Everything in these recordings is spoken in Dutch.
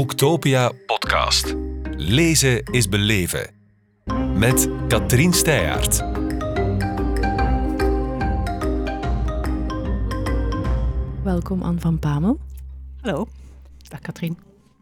Boektopia podcast. Lezen is beleven. Met Katrien Steyaert. Welkom Anne van Pamel. Hallo, dag Katrien.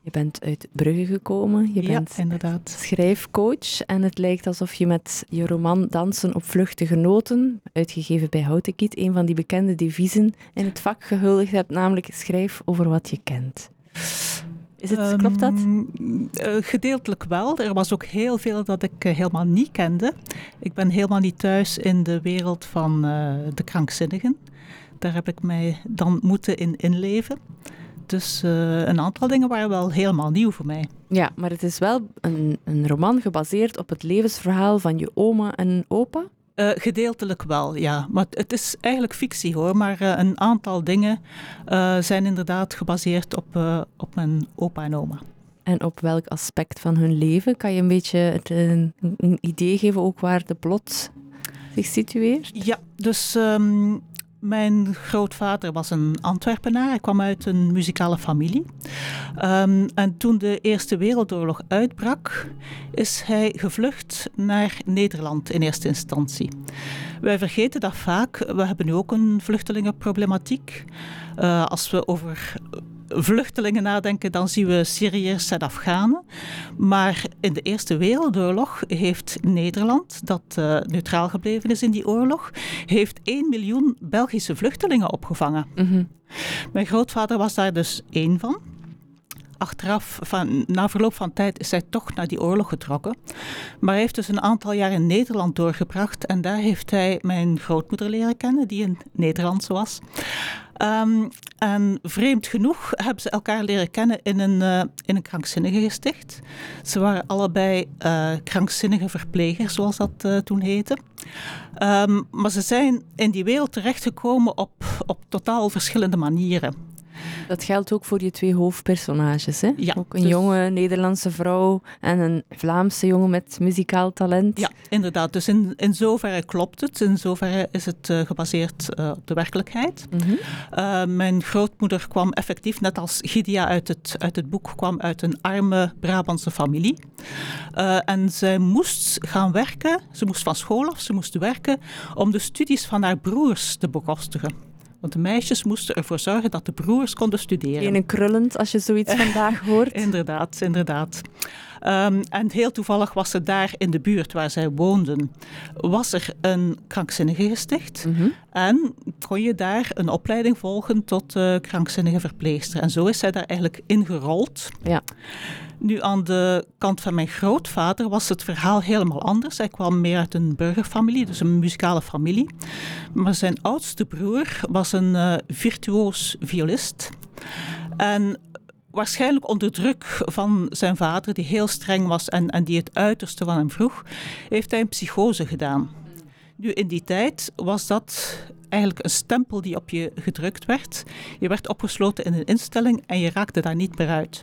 Je bent uit Brugge gekomen. Je ja, bent inderdaad. schrijfcoach en het lijkt alsof je met je roman Dansen op vluchtige noten, uitgegeven bij Houtenkiet, een van die bekende deviezen in het vak gehuldigd hebt, namelijk schrijf over wat je kent. Is het, klopt dat? Um, uh, gedeeltelijk wel. Er was ook heel veel dat ik uh, helemaal niet kende. Ik ben helemaal niet thuis in de wereld van uh, de krankzinnigen. Daar heb ik mij dan moeten in inleven. Dus een aantal dingen waren wel helemaal nieuw voor mij. Ja, maar het is wel een, een roman gebaseerd op het levensverhaal van je oma en opa? Uh, gedeeltelijk wel, ja. Maar het is eigenlijk fictie hoor. Maar uh, een aantal dingen uh, zijn inderdaad gebaseerd op, op mijn opa en oma. En op welk aspect van hun leven? Kan je een beetje het, een, een, idee geven ook waar de plot zich situeert? Ja, dus um, mijn grootvader was een Antwerpenaar. Hij kwam uit een muzikale familie. Um, en toen de Eerste Wereldoorlog uitbrak, is hij gevlucht naar Nederland in eerste instantie. Wij vergeten dat vaak. We hebben nu ook een vluchtelingenproblematiek. Uh, als we over vluchtelingen nadenken, dan zien we Syriërs en Afghanen. Maar in de Eerste Wereldoorlog heeft Nederland, dat uh, neutraal gebleven is in die oorlog, heeft 1 miljoen Belgische vluchtelingen opgevangen. Mm -hmm. Mijn grootvader was daar dus één van. Achteraf, van, na verloop van tijd, is hij toch naar die oorlog getrokken. Maar hij heeft dus een aantal jaar in Nederland doorgebracht. En daar heeft hij mijn grootmoeder leren kennen, die een Nederlandse was. Um, en vreemd genoeg hebben ze elkaar leren kennen in een, uh, in een krankzinnige gesticht. Ze waren allebei uh, krankzinnige verplegers, zoals dat uh, toen heette. Um, maar ze zijn in die wereld terechtgekomen op, op totaal verschillende manieren. Dat geldt ook voor je twee hoofdpersonages. Hè? Ja, ook een dus... jonge Nederlandse vrouw en een Vlaamse jongen met muzikaal talent. Ja, inderdaad. Dus in, in zoverre klopt het. In zoverre is het uh, gebaseerd uh, op de werkelijkheid. Mm -hmm. uh, mijn grootmoeder kwam effectief, net als Gidia uit het, uit het boek, kwam uit een arme Brabantse familie. en zij moest gaan werken. Ze moest van school af, ze moest werken om de studies van haar broers te bekostigen. Want de meisjes moesten ervoor zorgen dat de broers konden studeren. Geen krullend als je zoiets vandaag hoort. inderdaad, inderdaad. Um, en heel toevallig was er daar in de buurt waar zij woonden, was er een krankzinnige gesticht. Mm -hmm. En kon je daar een opleiding volgen tot uh, krankzinnige verpleegster. En zo is zij daar eigenlijk ingerold. Ja. Nu aan de kant van mijn grootvader was het verhaal helemaal anders. Hij kwam meer uit een burgerfamilie, dus een muzikale familie. Maar zijn oudste broer was een uh, virtuoos violist. En waarschijnlijk onder druk van zijn vader, die heel streng was en, en die het uiterste van hem vroeg, heeft hij een psychose gedaan. Nu, in die tijd was dat eigenlijk een stempel die op je gedrukt werd. Je werd opgesloten in een instelling en je raakte daar niet meer uit.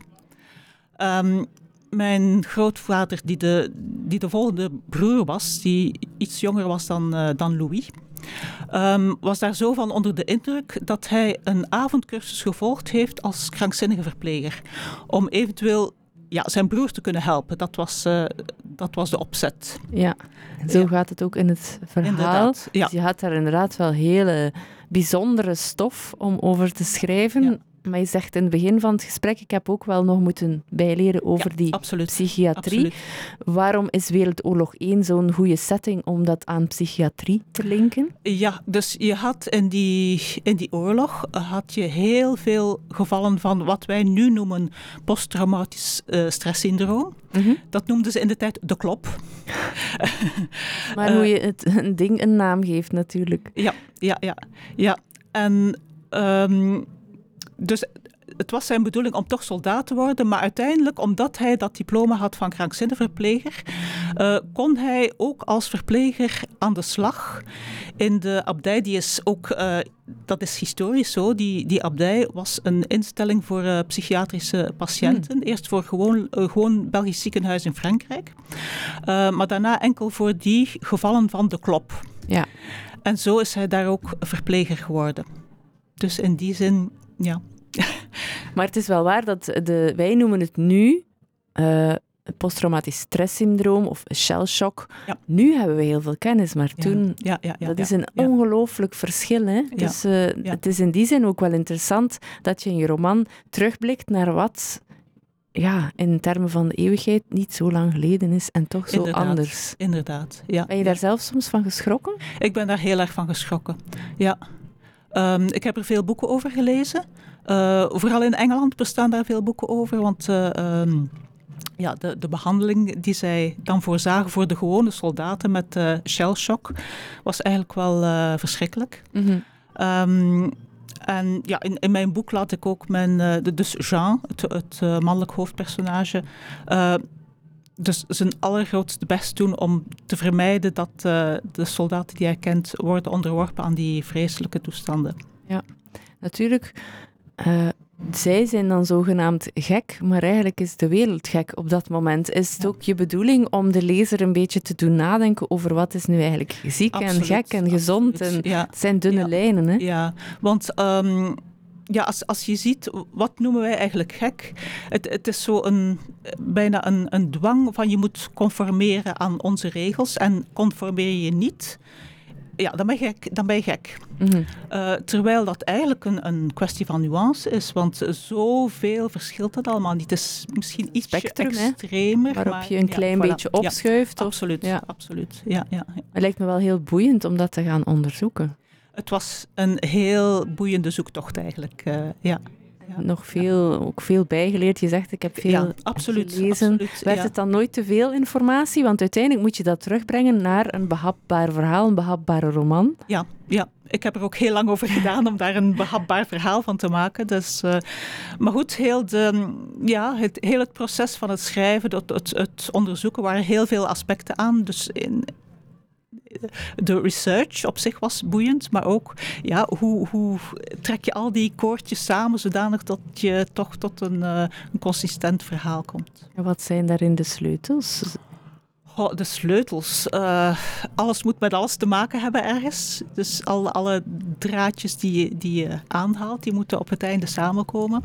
Um, mijn grootvader, die de, die de volgende broer was, die iets jonger was dan, uh, dan Louis, um, was daar zo van onder de indruk dat hij een avondcursus gevolgd heeft als krankzinnige verpleger. Om eventueel ja, zijn broer te kunnen helpen. Dat was, uh, dat was de opzet. Ja, zo ja. gaat het ook in het verhaal. Inderdaad, ja. Dus je had daar inderdaad wel hele bijzondere stof om over te schrijven. Ja. Maar je zegt in het begin van het gesprek, ik heb ook wel nog moeten bijleren over ja, die absoluut, psychiatrie. Absoluut. Waarom is Wereldoorlog 1 zo'n goede setting om dat aan psychiatrie te linken? Ja, dus je had in die, in die oorlog had je heel veel gevallen van wat wij nu noemen posttraumatisch uh, stresssyndroom. Mm -hmm. Dat noemden ze in de tijd de klop. maar uh, hoe je het een ding een naam geeft natuurlijk. Ja, ja, ja. ja. En... Um, dus het was zijn bedoeling om toch soldaat te worden, maar uiteindelijk, omdat hij dat diploma had van krankzinnige verpleger, uh, kon hij ook als verpleger aan de slag. In de abdij, die is ook, uh, dat is historisch zo, die, die abdij was een instelling voor uh, psychiatrische patiënten. Hmm. Eerst voor gewoon, gewoon Belgisch ziekenhuis in Frankrijk, maar daarna enkel voor die gevallen van de klop. Ja. En zo is hij daar ook verpleger geworden. Dus in die zin ja. Maar het is wel waar dat de, wij noemen het nu uh, posttraumatisch stresssyndroom of shellshock. Ja. Nu hebben we heel veel kennis, maar toen... Ja, ja, ja, dat is een ongelooflijk verschil. Hè? Dus uh, het is in die zin ook wel interessant dat je in je roman terugblikt naar wat ja, in termen van de eeuwigheid niet zo lang geleden is en toch zo inderdaad, anders. Inderdaad, ja. Ben je daar zelf soms van geschrokken? Ik ben daar heel erg van geschrokken, ja. Um, ik heb er veel boeken over gelezen. Uh, vooral in Engeland bestaan daar veel boeken over, want... Uh, um, ja, de, de behandeling die zij dan voorzagen voor de gewone soldaten met uh, shellshock was eigenlijk wel verschrikkelijk. Mm -hmm. um, en ja, in, in mijn boek laat ik ook mijn, de, dus Jean, het, het mannelijk hoofdpersonage, dus zijn allergrootste best doen om te vermijden dat de soldaten die hij kent worden onderworpen aan die vreselijke toestanden. Ja, natuurlijk. zij zijn dan zogenaamd gek, maar eigenlijk is de wereld gek op dat moment. Is het ja. ook je bedoeling om de lezer een beetje te doen nadenken over wat is nu eigenlijk ziek absoluut, en gek en gezond? Absoluut. En ja. het zijn dunne ja. lijnen, hè? Ja, want um, ja, als, als je ziet, wat noemen wij eigenlijk gek? Het, het is zo een, bijna een, een dwang van je moet conformeren aan onze regels en conformeer je niet ja, dan ben je gek. Dan ben je gek. Mm -hmm. uh, terwijl dat eigenlijk een, een kwestie van nuance is, want zoveel verschilt het allemaal niet. Het is misschien iets extremer. Waarop maar, je een ja, klein voilà. beetje opschuift. Ja, absoluut, ja. absoluut. Ja, ja, ja. Het lijkt me wel heel boeiend om dat te gaan onderzoeken. Het was een heel boeiende zoektocht eigenlijk, uh, ja. Ja, nog veel, ook veel bijgeleerd. Je zegt, ik heb veel ja, absoluut, gelezen. Absoluut, Werd het dan nooit te veel informatie? Want uiteindelijk moet je dat terugbrengen naar een behapbaar verhaal, een behapbare roman. Ja, ja. ik heb er ook heel lang over gedaan om daar een behapbaar verhaal van te maken. Dus, uh, maar goed, heel, de, ja, het, heel het proces van het schrijven, het, het, het onderzoeken, waren heel veel aspecten aan. Dus in, de research op zich was boeiend, maar ook ja, hoe, hoe trek je al die koortjes samen zodanig dat je toch tot een, uh, een consistent verhaal komt. En wat zijn daarin de sleutels? Oh, de sleutels. Uh, alles moet met alles te maken hebben ergens. Dus alle, alle draadjes die je, die je aanhaalt, die moeten op het einde samenkomen.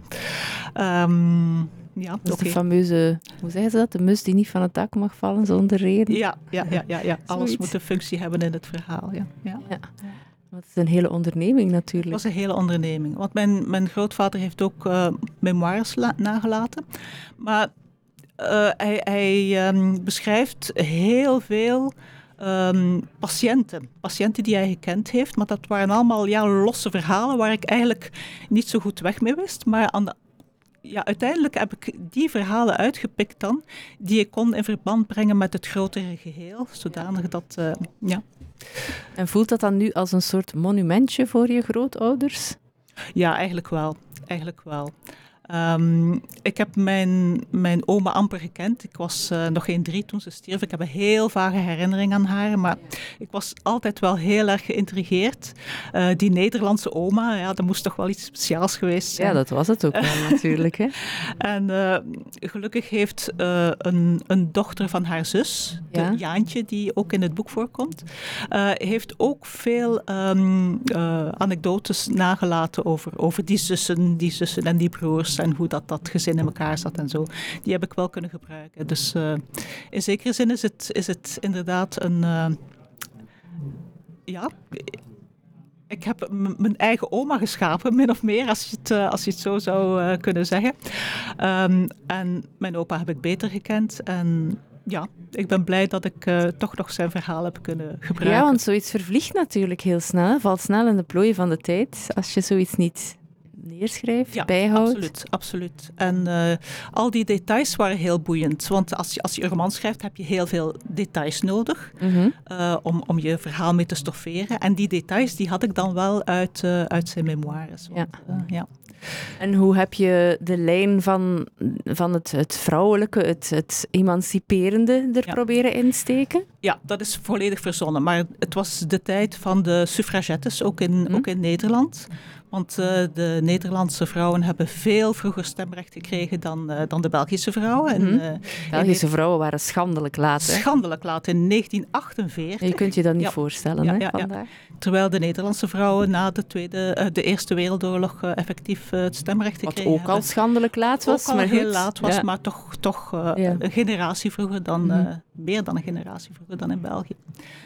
Um, ja, dat is okay. de fameuze, hoe zeggen ze dat? De mus die niet van het dak mag vallen zonder reden. Ja, ja, ja, ja, ja. alles moet een functie hebben in het verhaal. Ja. Ja. ja. Dat is een hele onderneming natuurlijk. Dat was een hele onderneming. Want mijn, mijn grootvader heeft ook uh, memoires nagelaten. Maar uh, hij, hij um, beschrijft heel veel um, patiënten. Patiënten die hij gekend heeft. Maar dat waren allemaal ja, losse verhalen waar ik eigenlijk niet zo goed weg mee wist. Maar aan de ja, uiteindelijk heb ik die verhalen uitgepikt dan, die ik kon in verband brengen met het grotere geheel, zodanig dat, uh, ja. En voelt dat dan nu als een soort monumentje voor je grootouders? Ja, eigenlijk wel. Eigenlijk wel. Um, ik heb mijn, mijn oma amper gekend. Ik was uh, nog geen drie toen ze stierf. Ik heb een heel vage herinnering aan haar. Maar ik was altijd wel heel erg geïntrigeerd. Uh, die Nederlandse oma, ja, dat moest toch wel iets speciaals geweest zijn. Ja, dat was het ook wel natuurlijk. Hè? En uh, gelukkig heeft een, een dochter van haar zus, ja? de Jaantje, die ook in het boek voorkomt, heeft ook veel um, anekdotes nagelaten over, over die zussen, die zussen en die broers en hoe dat, dat gezin in elkaar zat en zo. Die heb ik wel kunnen gebruiken. Dus uh, in zekere zin is het, is het inderdaad een... Uh, ja, ik heb mijn eigen oma geschapen, min of meer, als je het, uh, als je het zo zou kunnen zeggen. Um, en mijn opa heb ik beter gekend. En ja, ik ben blij dat ik toch nog zijn verhaal heb kunnen gebruiken. Ja, want zoiets vervliegt natuurlijk heel snel. Valt snel in de plooien van de tijd. Als je zoiets niet neerschrijft, ja, bijhoudt. Absoluut, absoluut. En uh, al die details waren heel boeiend. Want als je, als je een roman schrijft, heb je heel veel details nodig mm -hmm. uh, om, om je verhaal mee te stofferen. En die details die had ik dan wel uit, uh, uit zijn memoires. Want, ja. ja. En hoe heb je de lijn van, van het, het vrouwelijke, het, het emanciperende er Ja. proberen insteken? Ja, dat is volledig verzonnen. Maar het was de tijd van de suffragettes, ook in, Hm. ook in Nederland. Want uh, de Nederlandse vrouwen hebben veel vroeger stemrecht gekregen dan, uh, dan de Belgische vrouwen. Mm -hmm. en, uh, Belgische vrouwen waren schandelijk laat. Hè? Schandelijk laat, in 1948. Je kunt je dat niet ja. voorstellen ja, hè, ja, vandaag. Terwijl de Nederlandse vrouwen na de, tweede, de Eerste Wereldoorlog effectief het stemrecht gekregen Wat ook al schandelijk laat was. Ook al maar heel laat was, maar toch, toch een generatie vroeger dan, mm -hmm. Meer dan een generatie vroeger dan in België.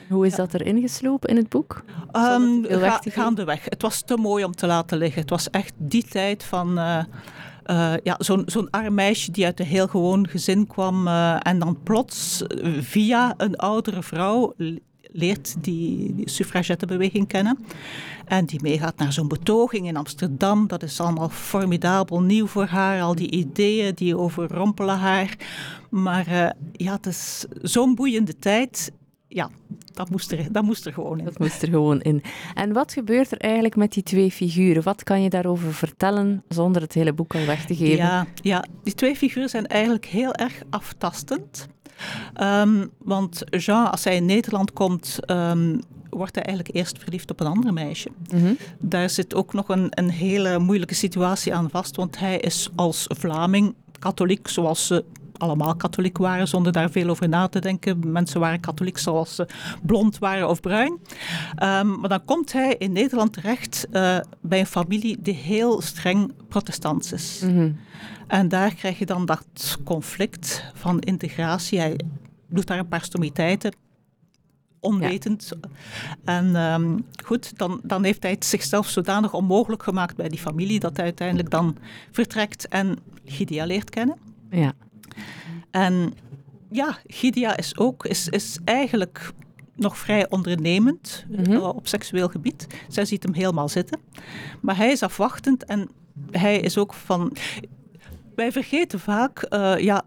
Hoe is dat erin geslopen in het boek? Um, ga, gaandeweg. Het was te mooi om te laten liggen. Het was echt die tijd van... Uh, uh, ja, zo'n zo'n arm meisje die uit een heel gewoon gezin kwam uh, en dan plots via een oudere vrouw leert die, die suffragettenbeweging kennen. En die meegaat naar zo'n betoging in Amsterdam. Dat is allemaal formidabel nieuw voor haar. Al die ideeën die overrompelen haar. Maar uh, ja, het is zo'n boeiende tijd ja, dat moest, er, dat moest er gewoon in. Dat moest er gewoon in. En wat gebeurt er eigenlijk met die twee figuren? Wat kan je daarover vertellen zonder het hele boek al weg te geven? Ja, ja die twee figuren zijn eigenlijk heel erg aftastend. Um, want Jean, als hij in Nederland komt, um, wordt hij eigenlijk eerst verliefd op een ander meisje. Mm -hmm. Daar zit ook nog een, een hele moeilijke situatie aan vast, want hij is als Vlaming katholiek, zoals ze allemaal katholiek waren, zonder daar veel over na te denken. Mensen waren katholiek zoals ze blond waren of bruin. Um, maar dan komt hij in Nederland terecht uh, bij een familie die heel streng protestants is. Mm -hmm. En daar krijg je dan dat conflict van integratie. Hij doet daar een paar stommiteiten, onwetend. Ja. En um, goed, dan, dan heeft hij het zichzelf zodanig onmogelijk gemaakt bij die familie dat hij uiteindelijk dan vertrekt en Lydia leert kennen. Ja. En ja, Gidia is ook is, is eigenlijk nog vrij ondernemend mm -hmm. uh, op seksueel gebied. Zij ziet hem helemaal zitten. Maar hij is afwachtend en hij is ook van. Wij vergeten vaak, uh, ja,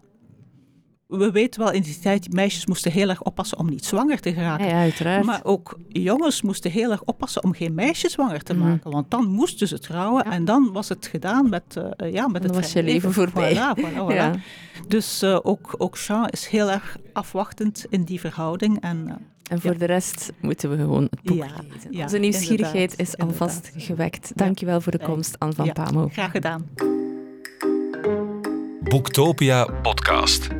we weten wel in die tijd, meisjes moesten heel erg oppassen om niet zwanger te geraken. Ja, uiteraard. Maar ook jongens moesten heel erg oppassen om geen meisje zwanger te maken. Mm. Want dan moesten ze trouwen ja. en dan was het gedaan met, uh, ja, met dan het was je leven voorbij. Voilà, voilà, voilà. Ja. Dus uh, ook, ook Jean is heel erg afwachtend in die verhouding. En, uh, en voor ja. de rest moeten we gewoon het boek ja, lezen. Ja, Onze nieuwsgierigheid inderdaad, is alvast gewekt. Dankjewel voor de komst, Anne van Pamo. Graag gedaan. Boektopia podcast.